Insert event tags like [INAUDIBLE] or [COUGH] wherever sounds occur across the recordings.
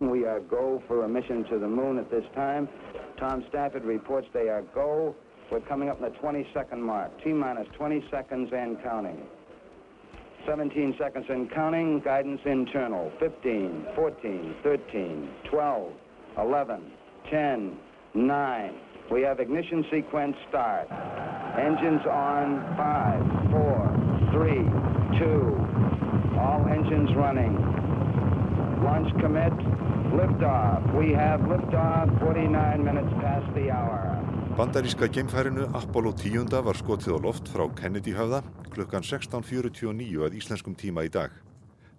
We are go for a mission to the moon at this time. Tom Stafford reports they are go. We're coming up in the 20 second mark. T minus 20 seconds and counting. 17 seconds and counting. Guidance internal. 15, 14, 13, 12, 11, 10, 9. We have ignition sequence start. Engines on. 5, 4, 3, 2. All engines running. Launch commit. Liftoff. We have liftoff 49 minutes past the hour. Bandaríska geimfærinu Apollo 10 var skotið á loft frá Kennedy höfða klukkan 16.49 að íslenskum tíma í dag.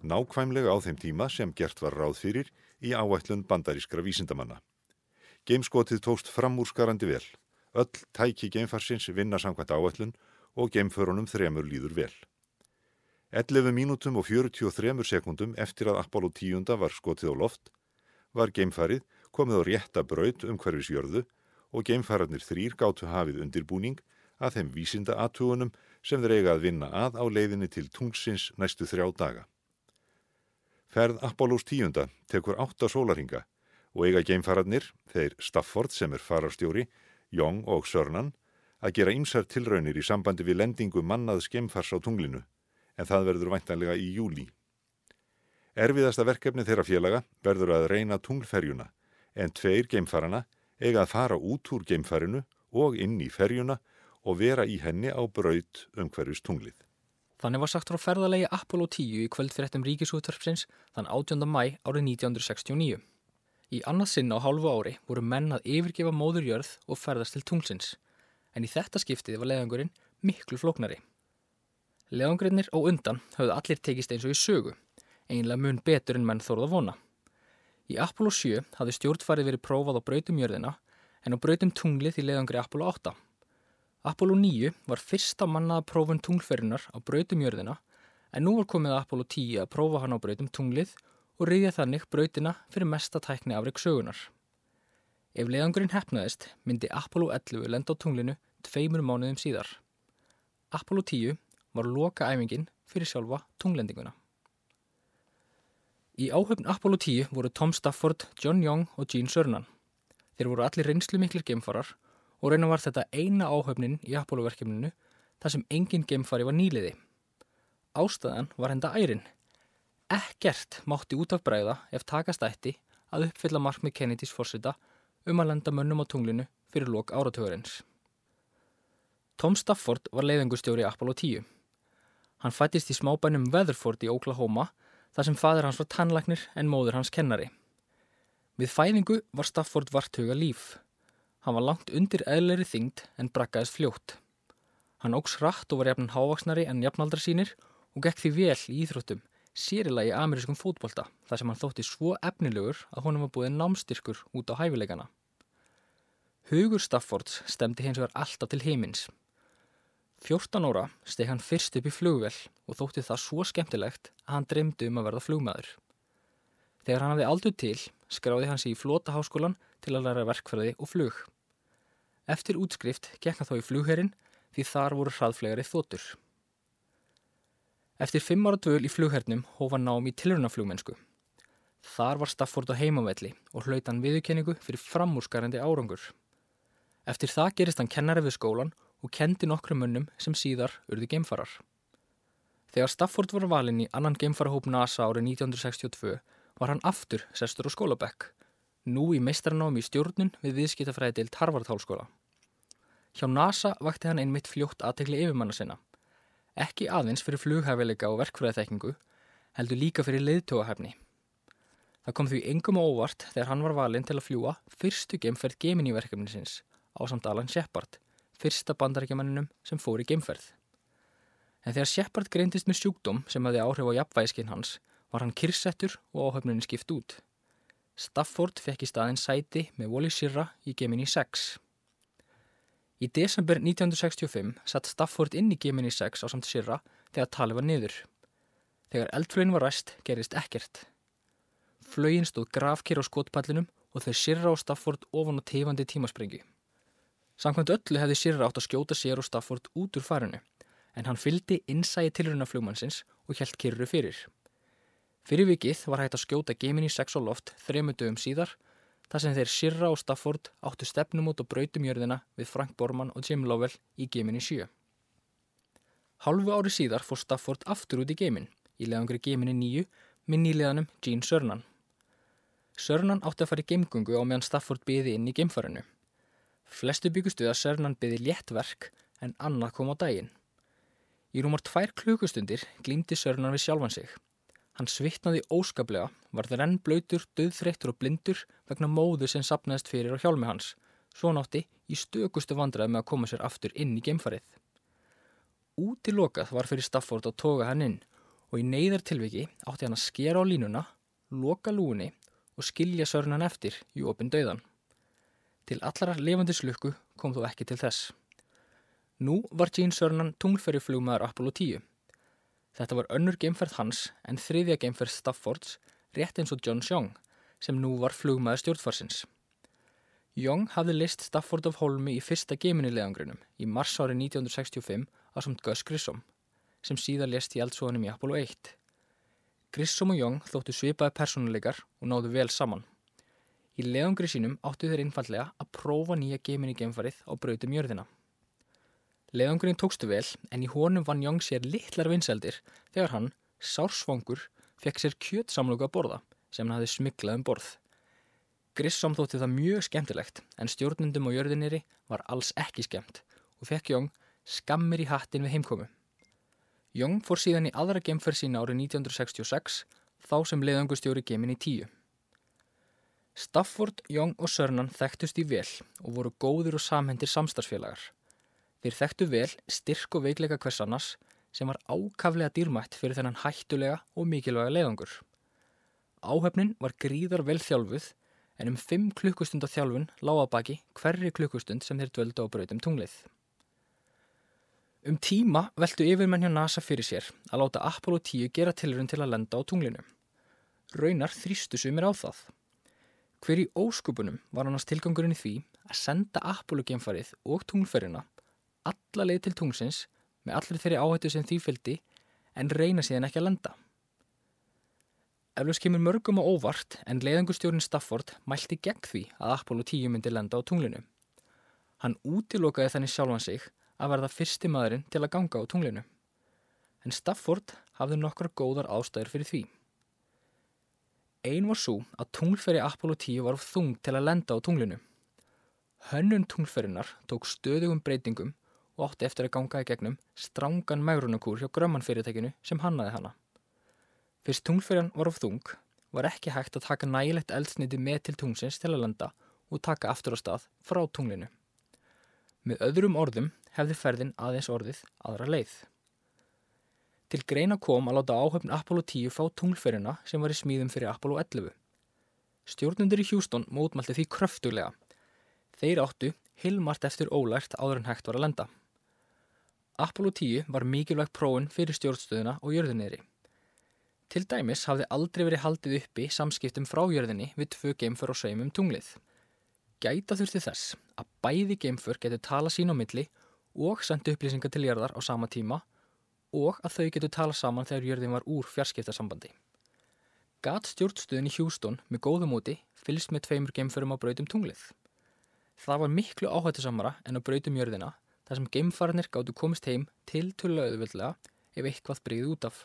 Nákvæmlega á þeim tíma sem gert var ráð fyrir í áætlun bandarískra vísindamanna. Geimskotið tókst framúrskarandi vel. Öll tæki geimfarsins vinna samkvæmt áætlun og geimförunum þremur líður vel. 11 mínútum og 43 sekundum eftir að Apollo 10 var skotið á loft var geimfarið komið á rétta braut um hverfisjörðu og geimfararnir þrýr gáttu hafið undirbúning að þeim vísinda aðtugunum sem þeir eiga að vinna að á leiðinni til tungsins næstu þrjá daga. Ferð Apollos 10 tekur 8 sólaringa og eiga geimfararnir, þeir Stafford sem er fararstjóri, Young og Sörnan, að gera ymsar tilraunir í sambandi við lendingu mannaðs geimfars á tunglinu, en það verður væntanlega í júli. Erfiðasta verkefni þeirra félaga verður að reyna tunglferjuna, en tveir geimfarana eiga að fara út úr geimfarinu og inn í ferjuna og vera í henni á braut um hverjus tunglið. Þannig var sagt frá ferðalegi Apollo 10 í kvöld fyrir ettum ríkisúttarpsins þann 18. mæ árið 1969. Í annað sinna á hálfu ári voru menn að yfirgefa móðurjörð og ferðast til tunglsins, en í þetta skiptið var leðangurinn miklu flóknari. Leðangurinnir á undan höfðu allir tekist eins og í sögu, einlega mun betur en menn þóruð að vona. Í Apollo 7 hafði stjórnfarið verið prófað á brautum jörðina en á brautum tunglið í leiðangri Apollo 8. Apollo 9 var fyrsta mannaða prófun tunglferðinar á brautum jörðina en nú var komið að Apollo 10 að prófa hann á brautum tunglið og reyðja þannig brautina fyrir mesta tækni afreik sögunar. Ef leiðangurinn hefnaðist myndi Apollo 11 lenda á tunglinu tveimur mánuðum síðar. Apollo 10 var loka æfingin fyrir sjálfa tunglendinguna. Í áhöfn Apollo 10 voru Tom Stafford, John Young og Gene Cernan. Þeir voru allir reynslu miklir geimfarar og reyna var þetta eina áhöfnin í Apollo-verkefninu þar sem engin geimfari var nýliði. Ástæðan var henda ærin. Ekkert mátti út af bræða ef takast ætti að uppfylla markmið Kennedys fórsita um að lenda mönnum á tunglinu fyrir lok áratugurins. Tom Stafford var leiðingustjóri í Apollo 10. Hann fættist í smábænum Weatherford í Oklahoma þar sem fadur hans var tannlagnir en móður hans kennari. Við fæðingu var Stafford vartuga líf. Hann var langt undir eðleri þyngd en brakkaðist fljótt. Hann ógs rætt og var jafnan hávaksnari en jafnaldra sínir og gekk því vel í íþróttum, sérilagi amerískum fótbolta þar sem hann þótti svo efnilegur að honum var búið námstyrkur út á hæfileikana. Hugur Staffords stemdi hins vegar alltaf til heimins. 14 óra steg hann fyrst upp í flugvel og þótti það svo skemmtilegt að hann dreymdi um að verða flugmaður. Þegar hann hafði aldur til, skráði hann sér í flótaháskólan til að læra verkfræði og flug. Eftir útskrift gekk hann þá í flugherrin því þar voru hraðflegari þótur. Eftir fimm ára dvöl í flughernum hófa nám í tilrunaflugmennsku. Þar var Stafford á heimavelli og hlaut hann viðurkenningu fyrir framúrskarandi árangur. Eftir það gerist hann kennari við skólan og kendi nokkru munnum sem síðar urði geimfarar. Þegar Stafford var valinn í annan geimfarahóp NASA árið 1962 var hann aftur sestur á skólabekk, nú í meistarnámi í stjórnun við viðskiptafræði deilt Harvard-hálskóla. Hjá NASA vakti hann einmitt fljótt aðtegli yfirmanna sinna. Ekki aðeins fyrir flughæfileika og verkfræðaþekkingu, heldur líka fyrir leiðtóahæfni. Það kom því engum óvart þegar hann var valinn til að fljúa fyrstu geimferð Gemini verkefnisins á samt Alan Shepard fyrsta bandarækjumannunum sem fór í geimferð. En þegar Shepard greindist með sjúkdóm sem hefði áhrif á jafnvægiskinn hans var hann kyrsettur og áhöfnunin skipt út. Stafford fekk í staðin sæti með Wally Schirra í Gemini 6. Í desember 1965 satt Stafford inn í Gemini 6 á samt Schirra þegar talið var niður. Þegar eldflögin var ræst gerist ekkert. Flögin stóð grafkir á skotpallinum og þau Schirra og Stafford ofan á tefandi tímasprengi. Samkvæmt öllu hefði Sirra átt að skjóta sér og Stafford út úr farinu en hann fyldi innsægi tilruna flugmannsins og helt kyrru fyrir. Fyrir vikið var hægt að skjóta Gemini 6 á loft þremu dögum síðar þar sem þeir Sirra og Stafford áttu stefnum út og brautum jörðina við Frank Borman og Jim Lovell í Gemini 7. Halvu ári síðar fór Stafford aftur út í Gemin í leðangri Gemini 9 með nýleðanum Gene Cernan. Cernan átti að fara í geimgungu á meðan Stafford byði inn í geimfarinu. Flestu byggustu að Cernan byði léttverk en annað kom á daginn. Í rúmar tvær klukkustundir glýmdi Cernan við sjálfan sig. Hann svittnaði óskaplega, var það renn blöytur, döðþreyttur og blindur vegna móðu sem sapnaðist fyrir á hjálmi hans, svo nátti í stökustu vandraði með að koma sér aftur inn í geimfarið. Úti lokað var fyrir Stafford að toga hann inn og í neyðartilviki átti hann að skera á línuna, loka lúni og skilja sörnan eftir í opin döðan. Til allara levandi slukku kom þó ekki til þess. Nú var Gene Cernan tunglferri flugmaður Apollo 10. Þetta var önnur geimferð hans en þriðja geimferð Staffords rétt eins og John Young sem nú var flugmaður stjórnfarsins. Young hafði list Stafford af Holmi í fyrsta geiminilegangrunum í mars ári 1965 á samt Gus Grissom sem síðar lest í eldsóðanum í Apollo 1. Grissom og Young þóttu svipaði personuleikar og náðu vel saman. Í leðangri sínum áttu þeir einfallega að prófa nýja geiminni geimfarið á brautum jörðina. Leðangurinn tókstu vel en í honum vann Young sér litlar vinseldir þegar hann, sársvangur, fekk sér kjötsamluga að borða sem hann hafði smiklað um borð. Grissom þótti það mjög skemmtilegt en stjórnundum á jörðiniri var alls ekki skemmt og fekk Young skammir í hattin við heimkomu. Young fór síðan í aðra gemferð sína árið 1966 þá sem leðangustjóri gemin í tíu. Stafford, Young og Sörnan þekktust í vel og voru góður og samhendir samstagsfélagar. Þeir þekktu vel styrk og veikleika hvers annars sem var ákaflega dýrmætt fyrir þennan hættulega og mikilvæga leðangur. Áhefnin var gríðar vel þjálfuð en um 5 klukkustund af þjálfun lága baki hverri klukkustund sem þeir dvöldu á brautum tunglið. Um tíma veldu yfirmenn hjá NASA fyrir sér að láta Apollo 10 gera tilrun til að lenda á tunglinu. Raunar þrýstu sumir á það. Hver í óskupunum var annars tilgangurinn í því að senda Apollo geimfarið og tunglferina alla leið til tungsins með allir þeirri áhættu sem því fylgdi en reyna síðan ekki að lenda. Eflaus kemur mörgum á óvart en leiðangustjórn Stafford mælti gegn því að Apollo 10 myndi lenda á tunglinu. Hann útilokaði þannig sjálfan sig að verða fyrsti maðurinn til að ganga á tunglinu. En Stafford hafði nokkra góðar ástæður fyrir því. Einn var svo að tunglferi Apollo 10 var þung til að lenda á tunglinu. Hönnun tunglferinnar tók stöðugum breytingum og átti eftir að ganga í gegnum strángan megrunarkúr hjá grömman fyrirtekinu sem hannaði hana. Fyrst tunglferjan var of þung var ekki hægt að taka nægilegt eldsniti með til tungsins til að lenda og taka aftur á stað frá tunglinu. Með öðrum orðum hefði ferðin aðeins orðið aðra leið. Til greina kom að láta áhöfn Apollo 10 fá tunglferina sem var í smíðum fyrir Apollo 11. Stjórnundur í Houston mótmælti því kröftulega. Þeir áttu hilmart eftir ólært áður en hægt var að lenda. Apollo 10 var mikilvægt prófun fyrir stjórnstöðuna og jörðunniðri. Til dæmis hafði aldrei verið haldið uppi samskiptum frá jörðinni við tvö geimfur og sveimum tunglið. Gæta þurfti þess að bæði geimfur getur tala sín á milli og sendu upplýsingar til jörðar á sama tíma og að þau getur tala saman þegar jörðin var úr fjarskiptarsambandi. Gat stjórnstöðin í Hjústón með góðum úti fylgst með tveimur geimförum á brautum tunglið. Það var miklu áhættisamara en á brautum jörðina þar sem geimfarnir gáttu komist heim til tulluauðvöldlega ef eitthvað breyði út af.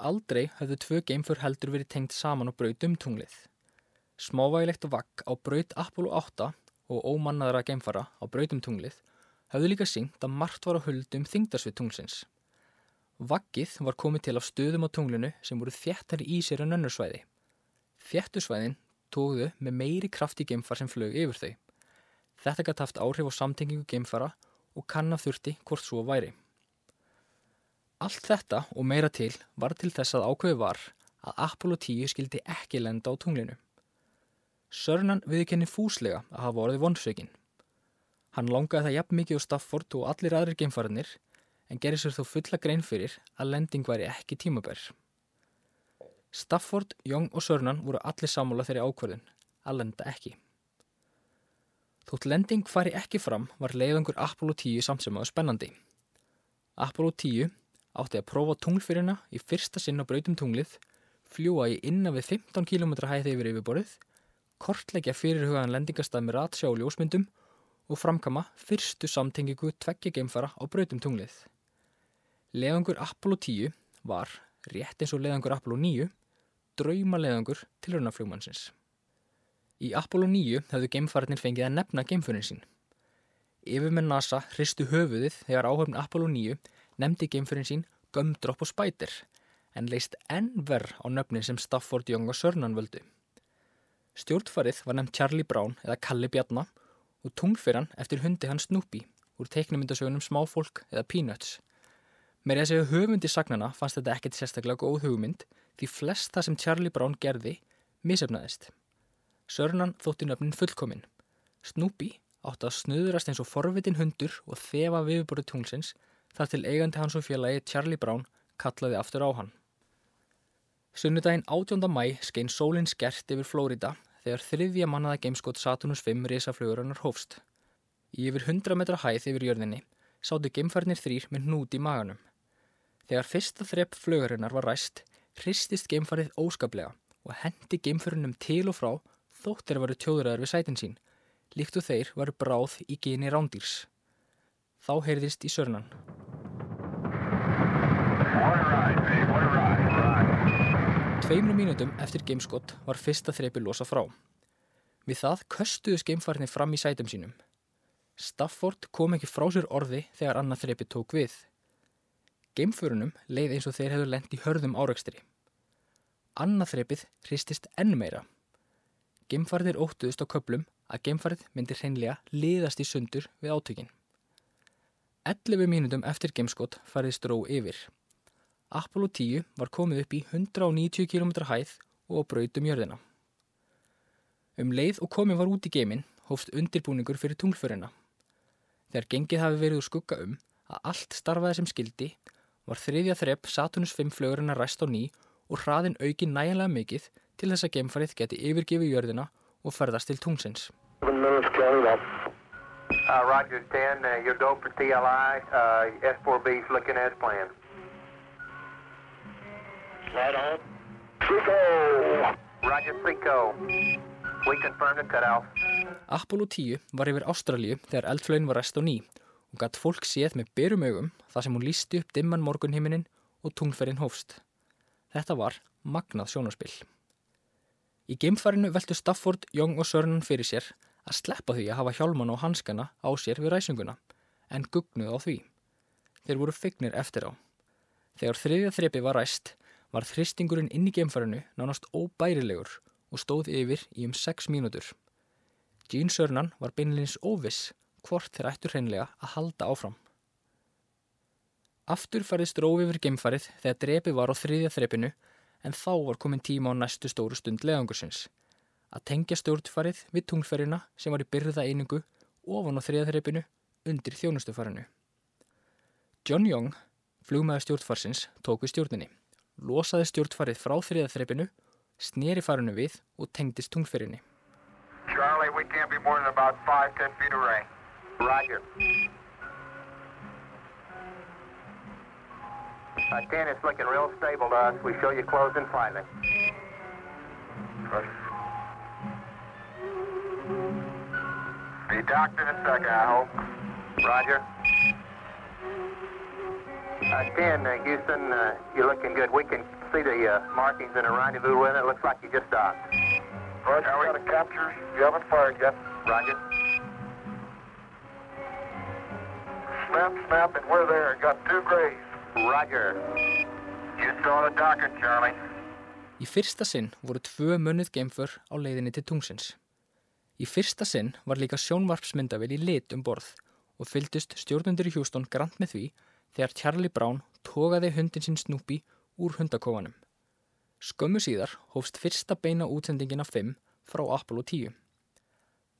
Aldrei höfðu tvö geimför heldur verið tengt saman á brautum tunglið. Smávægilegt vagg á braut Apollo 8 og ómannaðra geimfara á brautum tunglið hafði líka syngt að margt var á huldum þingdarsvið tunglsins. Vaggið var komið til af stöðum á tunglinu sem voru þjættari í sér en önnursvæði. Þjættusvæðin tóðu með meiri kraft í geimfar sem flög yfir þau. Þetta gæti haft áhrif á samtengingu geimfara og kannaf þurfti hvort svo væri. Allt þetta og meira til var til þess að ákveði var að Apollo 10 skildi ekki lenda á tunglinu. Sörnan viðkenni fúslega að hafa orðið vonsveikin. Hann langaði það jafn mikið á Stafford og allir aðrir geimfariðnir en gerir sér þó fulla grein fyrir að lending væri ekki tímabær. Stafford, Young og Sörnan voru allir sammála þeirri ákverðin að lenda ekki. Þótt lending fari ekki fram var leiðangur Apollo 10 samt sem aða spennandi. Apollo 10 átti að prófa tunglfyrina í fyrsta sinn á brautum tunglið fljúa í innan við 15 km hæði yfir yfirborðið, kortleggja fyrirhugaðan lendingastað með ratsjá og ljósmyndum og framkama fyrstu samtengingu tveggja geimfara á brautum tunglið. Leðangur Apollo 10 var, rétt eins og leðangur Apollo 9, drauma leðangur til raunaflugmannsins. Í Apollo 9 höfðu geimfarnir fengið að nefna geimfurinn sín. Yfir með NASA hristu höfuðið þegar áhöfn Apollo 9 nefndi geimfurinn sín Gumdrop og Spider en leist enn verð á nöfnin sem Stafford Young og Sörnan völdu. Stjórnfarið var nefnt Charlie Brown eða Kalli Bjarnar og tungfyran eftir hundi hans Snoopy úr teiknumyndasögunum Smáfólk eða Peanuts. Mér er að segja höfundi sagnana fannst þetta ekkert sérstaklega góð hugmynd því flest það sem Charlie Brown gerði misefnaðist. Sörnan þótti nöfnin fullkominn. Snoopy átti að snuðrast eins og forvitin hundur og þefa viðbúru tunglsins þar til eigandi hans og félagi Charlie Brown kallaði aftur á hann. Sunnudaginn 18. mæ skein sólinn skert yfir Flórida þegar þriðja mannaða gameskot Saturnus 5 risaflugurinnar hófst. Í yfir 100 metra hæð yfir jörðinni sáttu geimfarnir þrýr með hnút í maganum. Þegar fyrsta þrepp flugurinnar var ræst, hristist geimfarið óskaplega og hendi geimfurinnum til og frá þóttir að veru tjóðræðar við sætin sín, líkt og þeir varu bráð í geni rándýrs. Þá heyrðist í sörnan. Tveimur mínutum eftir gameskott var fyrsta þreipi losa frá. Við það köstuðu skeimfarni fram í sætum sínum. Stafford kom ekki frá sér orði þegar annað þreipi tók við. Geimförunum leið eins og þeir hefðu lendt í hörðum áraugstri. Annað þreipið hristist enn meira. Geimfarnir óttuðust á köplum að geimfarið myndir hreinlega liðast í sundur við átökinn. 11 mínutum eftir gameskott farið stró yfir. Apollo 10 var komið upp í 190 km hæð og brautum jörðina. Um leið og komið var út í geimin hófst undirbúningur fyrir tunglförina. Þegar gengið hafi verið úr skugga um að allt starfaði sem skildi var þriðja þrepp Saturnus 5 flögurinn að ræst á ný og hraðin auki næjanlega mikið til þess að geimfarið geti yfirgefið jörðina og ferðast til tungsins. Uh, Roger 10, uh, you're go for TLI, uh, S4B's looking as planned. Right on. Frico! Roger, Frico. We confirm the cutoff. Apollo 10 var yfir Ástralju þegar eldflögin var rest á ný og gætt fólk séð með berum augum þar sem hún lísti upp dimman morgunhiminin og tungferinn hófst. Þetta var magnað sjónarspill. Í geimfarinu veltu Stafford, Young og Sörnan fyrir sér að sleppa því að hafa hjálman og hanskana á sér við ræsinguna en gugnuð á því. Þeir voru feignir eftir á. Þegar þriðja þrepi var ræst var þristingurinn inn í geimfarinu nánast óbærilegur og stóð yfir í um 6 mínútur. Gene Cernan var beinleins óviss hvort þeir ættur hreinlega að halda áfram. Aftur færðist róf yfir geimfarið þegar drepi var á þriðja þrepinu en þá var komin tíma á næstu stóru stund leðangursins. Að tengja stjórnfarið við tungferina sem var í byrða einingu ofan á þriðja þrepinu undir þjónustufarinu. John Young, flugmaður stjórnfarsins, tók við stjórninni losaði stjórnfarið frá þriðaþreipinu, snýri farinu við og tengdist tungferinni. Charlie, we can't be more than about 5-10 feet away. Roger. Uh, 10, it's looking real stable to us. We show you closing slightly. Be docked in a second, I hope. Roger. Uh, 10, uh, Houston, uh, you're looking good. We can see the uh, markings in a rendezvous with it. Looks like you just docked. Roger, we got a capture. You haven't fired yet. Roger. Snap, snap, and we're there. Got two grays. Roger. You saw the docking, Charlie. Í fyrsta sinn voru tvö munnuð geimför á leiðinni til tungsins. Í fyrsta sinn var líka sjónvarpsmyndavel í lit um borð og fylgdust stjórnundur í Hjústón grant með því þegar Charlie Brown tókaði hundin sinn Snoopy úr hundakofanum. Skömmu síðar hófst fyrsta beina útsendingin af 5 frá Apollo 10.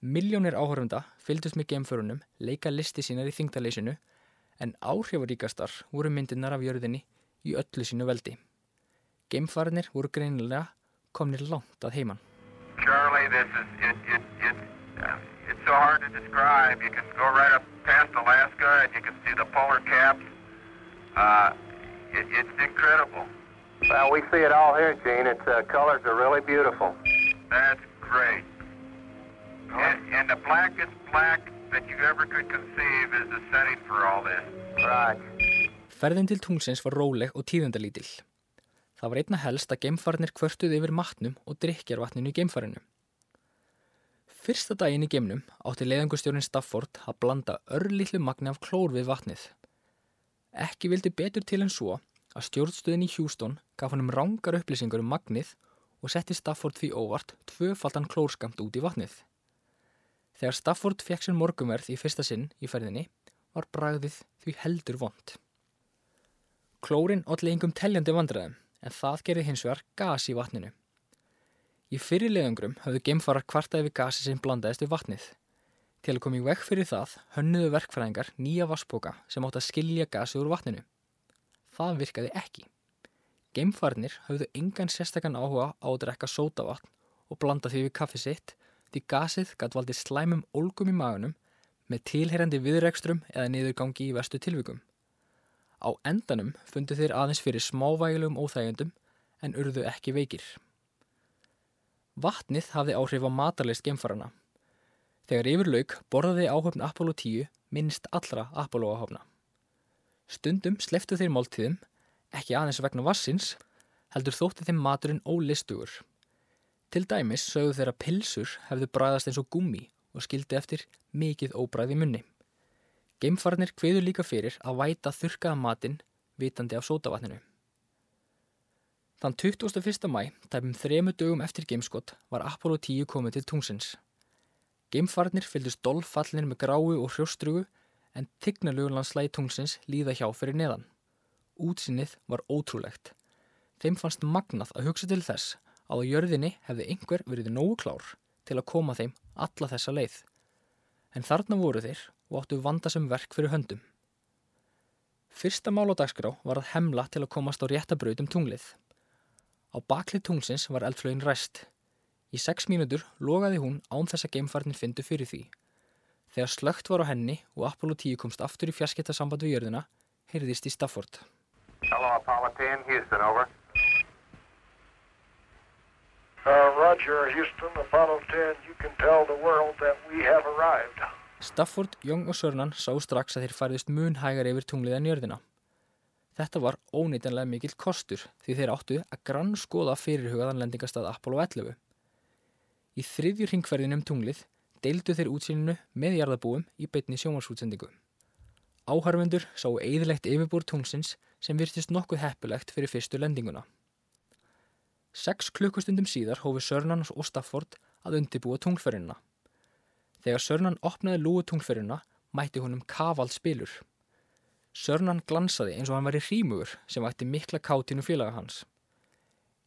Miljónir áhörfunda fylgdust með gemförunum leika listi sínar í þingdaleysinu en áhrifaríkastar voru myndirnar af jörðinni í öllu sínu veldi. Gemfarinnir voru greinilega komnir langt að heiman. Charlie, this is, it, it, it, uh, it's so hard to describe. You can go right up past Alaska and you can see the polar caps Uh, it, it's incredible. Well, we see it all here, Gene. Its uh, colors are really beautiful. That's great. And, and the blackest black that you ever could conceive is the setting for all this. Right. Ferðin til tungsins var róleg og tíðendalítil. Það var einna helst að geimfarnir kvörtuð yfir matnum og drikjarvatninu í geimfarinu. Fyrsta daginn í geimnum átti leiðangustjórnin Stafford að blanda örlítlu magni af klór við vatnið. Ekki vildi betur til en svo að stjórnstöðin í Houston gaf hann um rángar upplýsingur um magnið og setti Stafford því óvart tvöfaldan klórskamt út í vatnið. Þegar Stafford fekk sér morgumverð í fyrsta sinn í ferðinni var bragðið því heldur vond. Klórin allir yngum teljandi vandræðum en það gerði hins vegar gas í vatninu. Í fyrir leiðangrum hafðu geimfarar kvartaði við gasi sem blandaðist við vatnið. Til að koma í vekk fyrir það hönnuðu verkfræðingar nýja vassboka sem átt að skilja gasi úr vatninu. Það virkaði ekki. Geimfarnir hafðu engan sérstakann áhuga á að drekka sótavatn og blanda því við kaffi sitt því gasið gæti valdið slæmum ólgum í magunum með tilherrandi viðrekstrum eða niðurgangi í vestu tilvikum. Á endanum fundu þeir aðeins fyrir smávægilegum óþægjendum en urðu ekki veikir. Vatnið hafði áhrif á matarleist gemfarana. Þegar yfir lauk borðaði áhöfn Apollo 10 minnst allra Apollo áhöfna. Stundum sleftu þeir máltíðum, ekki aðeins vegna vassins, heldur þótti þeim maturinn ólistugur. Til dæmis sögðu þeirra pilsur hefðu bræðast eins og gummi og skildi eftir mikið óbræði munni. Geimfarnir kveður líka fyrir að væta þurkaða matinn vitandi af sótavatninu. Þann 21. mæ, tæpum þremu dögum eftir geimskott, var Apollo 10 komið til tungsins. Geimfarnir fylgdust dolfallinir með gráu og hrjóstrugu en tignalugurlandslægi tungsins líða hjá fyrir neðan. Útsinnið var ótrúlegt. Þeim fannst magnað að hugsa til þess að á jörðinni hefði einhver verið nógu klár til að koma þeim alla þessa leið. En þarna voru þeir og áttu vandasum verk fyrir höndum. Fyrsta mál á dagskrá var að hemla til að komast á réttabraut um tunglið. Á baklið tunglsins var eldflögin ræst. Í sex mínútur logaði hún án þess að geimfarnir fyndu fyrir því. Þegar slögt var á henni og Apollo 10 komst aftur í fjarskiptasamband við jörðina, heyrðist í Stafford. Hello, Apollo 10, Houston, over. Uh, Roger, Houston, Apollo 10, you can tell the world that we have arrived. Stafford, Young og Sörnan sá strax að þeir færðist mun hægar yfir tunglið en jörðina. Þetta var ónýtanlega mikill kostur því þeir áttu að grann skoða fyrirhugaðan lendingastað Apollo 11. Í þriðjur hringferðin um tunglið deildu þeir útsýninu með jarðabúum í beitni sjómarsútsendingu. Áharfundur sáu eðilegt yfirbúr tungsins sem virtist nokkuð heppilegt fyrir fyrstu lendinguna. Seks klukkustundum síðar hófi Sörnan og Stafford að undibúa tunglferðinna. Þegar Sörnan opnaði lúu tungferuna mætti honum kavald spilur. Sörnan glansaði eins og hann væri hrímugur sem vætti mikla kátinu félaga hans.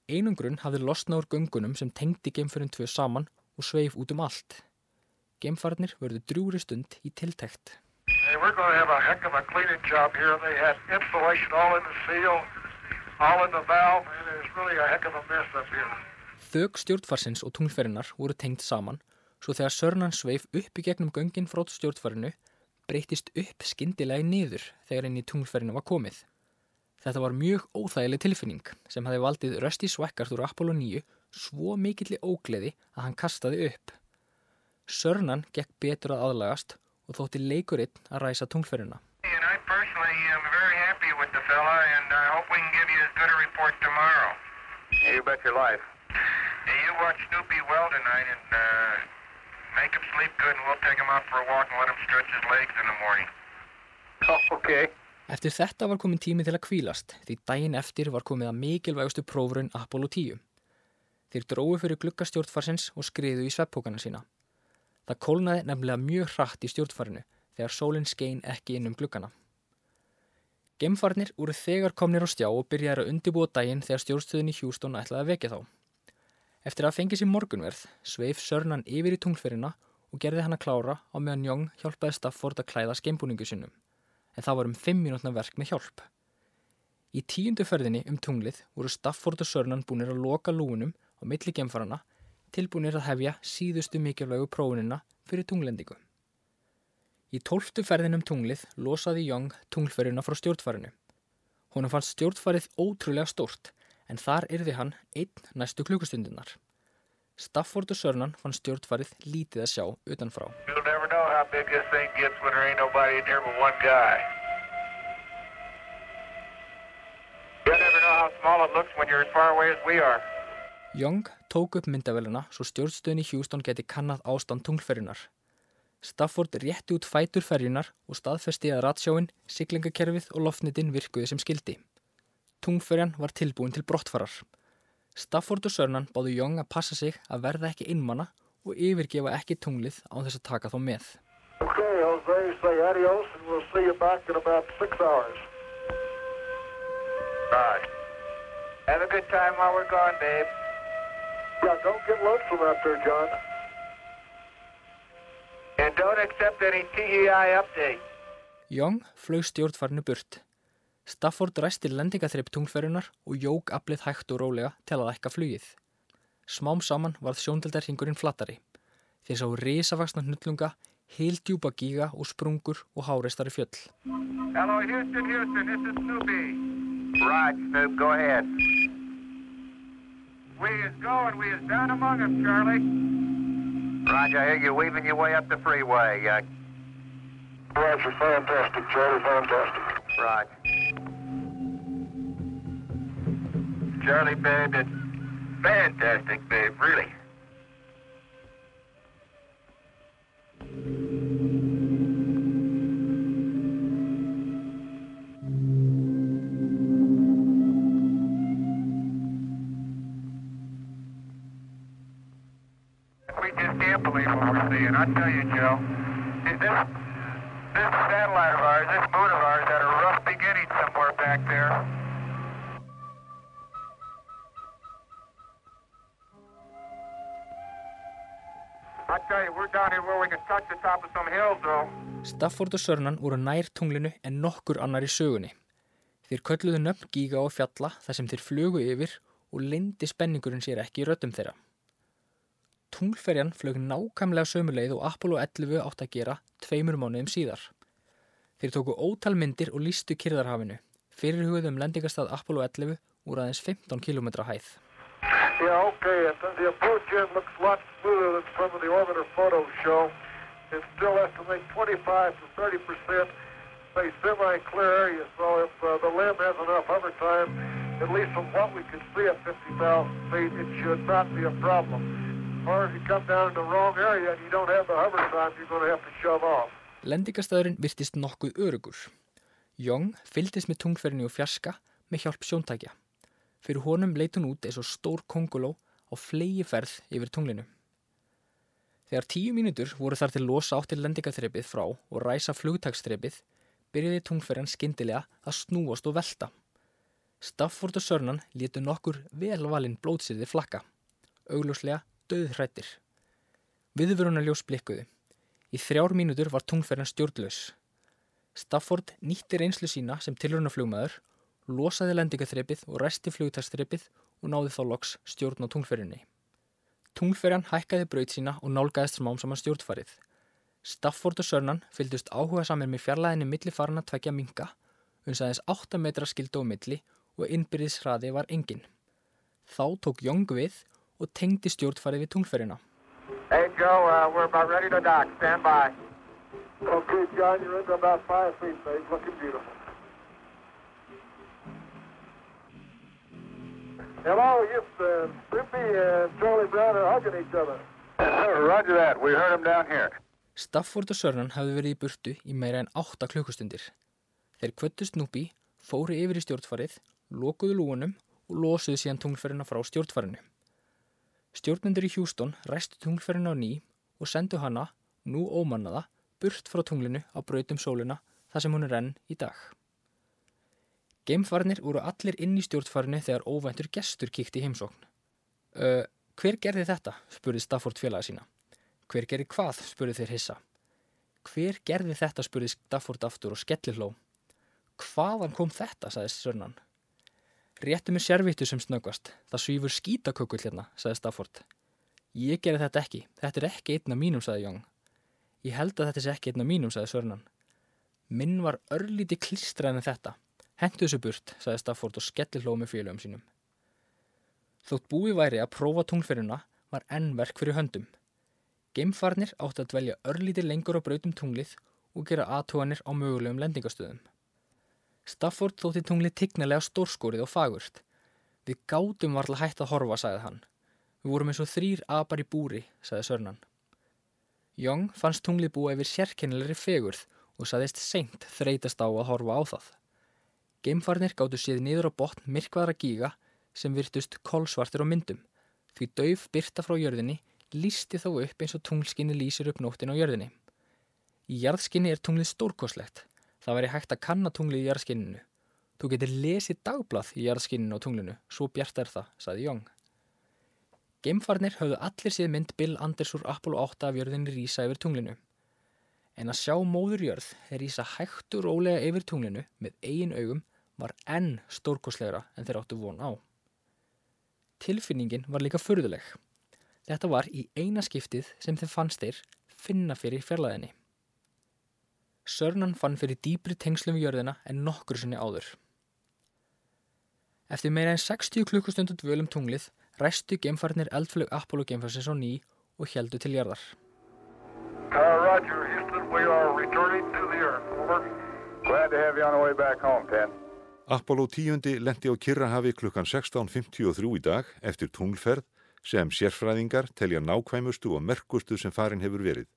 Einungrun hafði losna úr göngunum sem tengdi geimförun tvö saman og sveif út um allt. Geimfarnir verðu drúri stund í tiltekt. Hey, really a heck of a mess up here. Þög stjórnfarsins og tunglferinnar voru tengt saman svo þegar Sörnan sveif upp í gegnum göngin frá stjórnfarinu breytist upp skindilega niður þegar inn í tunglferinu var komið. Þetta var mjög óþægileg tilfinning sem hafi valdið Rösti Swekkart úr Apollo 9 svo mikilli ógleði að hann kastaði upp. Sörnan gekk betur að aðlagast og þótti leikurinn að ræsa tunglferina. Fella, and I hope we can give you as good a report tomorrow. You bet your life. Hey, you watch Snoopy well tonight, and uh, Make him sleep good and we'll take him out for a walk and let him stretch his legs in the morning. Oh, [LAUGHS] okay. Eftir þetta var komin tími til að kvílast því daginn eftir var komið að mikilvægustu prófurinn Apollo 10. Þeir dróðu fyrir glukka stjórnfarsins og skriðu í sveppókana sína. Það kólnaði nefnilega mjög hratt í stjórnfarinu þegar sólinn skein ekki inn um glukkana. Gemfarnir úr þegar komnir á stjá og byrjaði að undibúa daginn þegar stjórnstöðin í Hjústón ætlaði að vekja þá. Eftir að fengi sér morgunverð sveif Sörnan yfir í tunglferina og gerði hann að klára á meðan Jóng hjálpaði Stafford að klæða skeimbúningu sinnum. En það var um 5 mínútna verk með hjálp. Í tíundu ferðinni um tunglið voru Stafford og Sörnan búinir að loka lúunum á milli gemfarana tilbúinir að hefja síðustu mikilvægu prófunina fyrir tunglendingu. Í tólftu ferðin um tunglið losaði Jóng tunglferina frá stjórnfarinu. Hún fannst stjórnfarið ótrúlega stórt en þar yrði hann einn næstu klukkustundinar. Stafford og Sörnan fann stjórnfarið lítið að sjá utanfrá. Young tók upp myndavélina svo stjórnstöðin í Houston geti kannad ástand tunglferjunar. Stafford rétti út fætur ferjunar og staðfesti að ratsjáin, siglingakerfið og loftnitin virkuði sem skildi. Tungferjan var tilbúin til brottfarar. Stafford og Sörnan báðu Young að passa sig að verða ekki innmanna og yfirgefa ekki tunglið án þess að taka þá með. Okay, Jose, say adios and we'll see you back in about six hours. Right. Have a good time while we're gone, babe. Yeah, don't get lonesome out there, John. And don't accept any TEI update. Young flög stjórnfarinu burt. Stafford ræsti lendingaþreip tungferjunar og jók aflið hægt og rólega til að ekka flugið. Smám saman varð sjóndeldarhingurinn flattari. Þeir sá risavaksna hnullunga, heildjúpa gíga og sprungur og háreistari fjöll. Hello, Houston, Houston, this is Snoopy. Right, Snoop, go ahead. We is going, we is down among them, Charlie. Roger, I hear you weaving your way up the freeway. Uh, Roger, fantastic, Charlie, fantastic. right. Charlie, babe, it's fantastic, babe, really. I tell you, Joe, this, this satellite of ours, this moon of ours, had a rough beginning somewhere back there. I tell you, we're down here where we can touch the top of some hills, though. Stafford og Sörnan voru nær tunglinu en nokkur annar í sögunni. Þeir kölluðu nöfn gíga og fjalla þar sem þeir flugu yfir og lindi spenningurinn sér ekki í röddum þeirra. Tunglferjan flög nákvæmlega sömuleið og Apollo 11 átt að gera tveimur mánuðum síðar. Þeir tóku ótal myndir og lístu kyrðarhafinu, fyrirhugðum lendingastað Apollo 11 úr aðeins 15 km hæð. Yeah, okay, and the approach in looks a lot smoother than some of the orbiter photos show. It's still estimate 25 to 30 percent, say semi-clear area, so if uh, time, at least from what we can see at 50,000 feet, it should not be a problem. Or if you come down in the wrong area and you don't have the hover time, you're going to have to shove off. Lendingastæðurinn virtist nokkuð örugur. Young fylgdist með tungferðinni og fjarska með hjálp sjóntækja. Fyrir honum leit hún út eins og stór konguló á flegi ferð yfir tunglinu. Þegar tíu mínútur voru þar til losa áttir lendingaþrepið frá og ræsa flugtaksþrepið, byrjaði tungferðan skyndilega að snúast og velta. Stafford og Sörnan létu nokkur velvalinn blótsýði flakka, augljóslega döðhrættir. Viðvöruna ljós blikkuðu. Í þrjár mínútur var tungferðan stjórnlaus. Stafford nýtti reynslu sína sem tilrunaflugmaður, losaði lendingaþrepið og ræsti flugtaksþrepið og náði þá loks stjórn á tungferðinni. Tungferjan hækkaði braut sína og nálgæðist smám saman stjórnfarið. Stafford og Sörnan fylgdust áhuga samir með fjarlæðinni milli farana tvekja minga, uns aðeins 8 metra skildu á milli og innbyrðis hraði var engin. Þá tók Young við og tengdi stjórnfarið við tungferjina. Hey, Joe, uh, we're about ready to dock. Stand by. Okay, John, you're into about five feet, babe. Looking beautiful. Hello, Houston. Snoopy and Charlie Brown are hugging each other. Roger that. We heard him down here. Stafford og Sörnan hafði verið í burtu í meira en 8 klukkustundir. Þeir kvöttu Snoopy, fóru yfir í stjórnfarið, lokuðu lúunum og losuðu síðan tunglferðina frá stjórnfarinu. Stjórnendur í Houston ræstu tunglferðina á ný og sendu hana, nú ómannaða, burt frá tunglinu á brautum sólina þar sem hún er enn í dag. Geimfarnir voru allir inn í stjórnfarinu þegar óvæntur gestur kíkti í heimsókn. Uh, hver gerði þetta? spurði Stafford félaga sína. Hver gerði hvað? spurði þeir hissa. Hver gerði þetta? spurði Stafford aftur og skelliló. Hvaðan kom þetta? sagði Sörnan. Réttu mér sérvittu sem snöggvast. Það svífur skítakökull hérna, sagði Stafford. Ég gerði þetta ekki. Þetta er ekki einn af mínum, sagði Young. Ég held að þetta sé ekki einn af mínum, sagði Sörnan. Minn var örlíti klistrað en þetta. Hentu þessu burt, sagði Stafford og skelliló með félögum sínum. Þótt búi væri að prófa tunglferðina var enn verk fyrir höndum. Geimfarnir átti að dvelja örlítið lengur á brautum tunglið og gera aðtóanir á mögulegum lendingastöðum. Stafford þótti tunglið tignalega stórskórið og fagurt. Við gátum varla hægt að horfa, sagði hann. Við vorum eins og þrýr apar í búri, sagði Sörnan. Young fannst tunglið búa yfir sérkennilegri fegurð og saðist seint þreytast á að horfa á það. Geimfarnir gáttu séð niður á botn myrkvaðra gíga sem virtust kolsvartir á myndum, því dauf byrta frá jörðinni lísti þó upp eins og tunglskinni lýsir upp nóttin á jörðinni. Í jarðskinni er tunglið stórkoslegt. Það væri hægt að kanna tunglið í jarðskinninu. Þú getur lesið dagblað í jarðskinninu á tunglinu, svo bjart er það, saði Young. Geimfarnir höfðu allir séð mynd Bill Anders úr Apollo 8 af jörðinni rýsa yfir tunglinu. En að sjá móður jörð rýsa hægt og rólega yfir tunglinu með eigin augum var enn stórkoslegra en þeir áttu von á. Tilfinningin var líka förðuleg. Þetta var í eina skiptið sem þeir fannst þeir finna fyrir fjarlæðinni. Sörnan fann fyrir dýbri tengslum við jörðina en nokkur sinni áður. Eftir meira en 60 klukkustundu dvölum tunglið ræstu gemfarnir eldflög Apollo gemfarsins á ný og heldu til jarðar. Uh, Roger, Houston, we are returning to the Earth. Over. Glad to have you on the way back home, Penn. Apollo 10 lendi á Kirrahafi klukkan 16.53 í dag eftir tunglferð sem sérfræðingar telja nákvæmustu og merkustu sem farin hefur verið.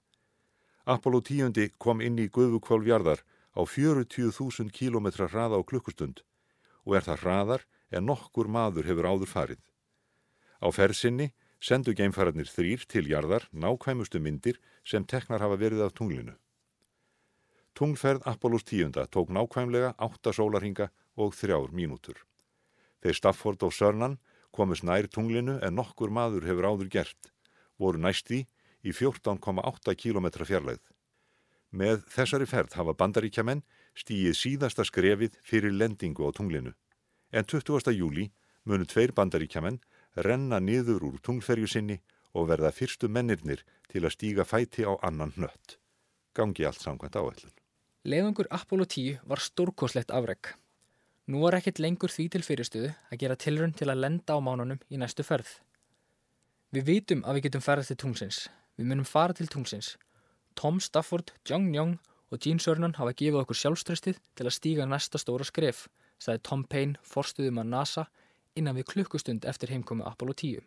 Apollo 10 kom inn í Guðvukválfjarðar á 40.000 km hraða á klukkustund og er það hraðar en nokkur maður hefur áður farið. Á ferðsynni sendu geimfararnir þrýr til jarðar nákvæmustu myndir sem teknar hafa verið af tunglinu. Tunglferð Apollos 10 tók nákvæmlega 8 sólarhinga og 3 mínútur. Þeir Stafford og Sörnan komist nær tunglinu en nokkur maður hefur áður gert, voru næsti í 14,8 km fjarlægð. Með þessari ferð hafa bandaríkjaman stíið síðasta skrefið fyrir lendingu á tunglinu. En 20. júli munu tveir bandaríkjaman renna niður úr tunglferju sinni og verða fyrstu mennirnir til að stíga fæti á annan nött. Gangi allt samkvæmt áætlun. Leðungur Apollo 10 var stórkoslegt afreg. Nú var ekkert lengur því til fyrirstuðu að gera tilrönd til að lenda á mánunum í næstu ferð. Við vitum að við getum ferðið til tungsins. Við munum fara til tungsins. Tom Stafford, Jong Nyong og Gene Cernan hafa gefið okkur sjálfströstið til að stíga næsta stóra skref, sagði Tom Payne, forstuðum að NASA, innan við klukkustund eftir heimkomi Apollo 10.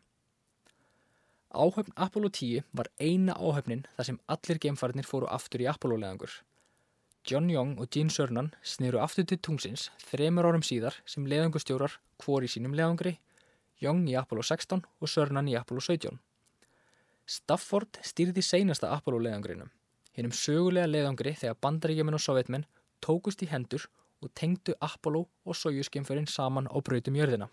Áhöfn Apollo 10 var eina áhöfnin þar sem allir geimfarnir fóru aftur í Apollo-leðangur. John Young og Gene Cernan sniru aftur til tungsins þremur árum síðar sem leðangustjórar hvor í sínum leðangri, Young í Apollo 16 og Cernan í Apollo 17. Stafford stýrði seinasta Apollo-leðangrinum, hinnum sögulega leðangri þegar bandaríkjumenn og sovjetmenn tókust í hendur og tengdu Apollo og Soyuz-geimferinn saman á brautum jörðina.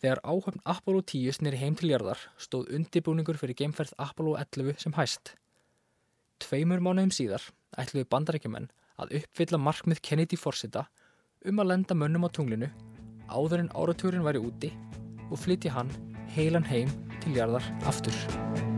Þegar áhöfn Apollo 10 snýri heim til jarðar stóð undibúningur fyrir geimferð Apollo 11 sem hæst. Tveimur mánuðum síðar ætluði bandarækjumenn að uppfylla markmið Kennedy forsita um að lenda mönnum á tunglinu áður en áratúrin væri úti og flytja hann heilan heim til jarðar aftur.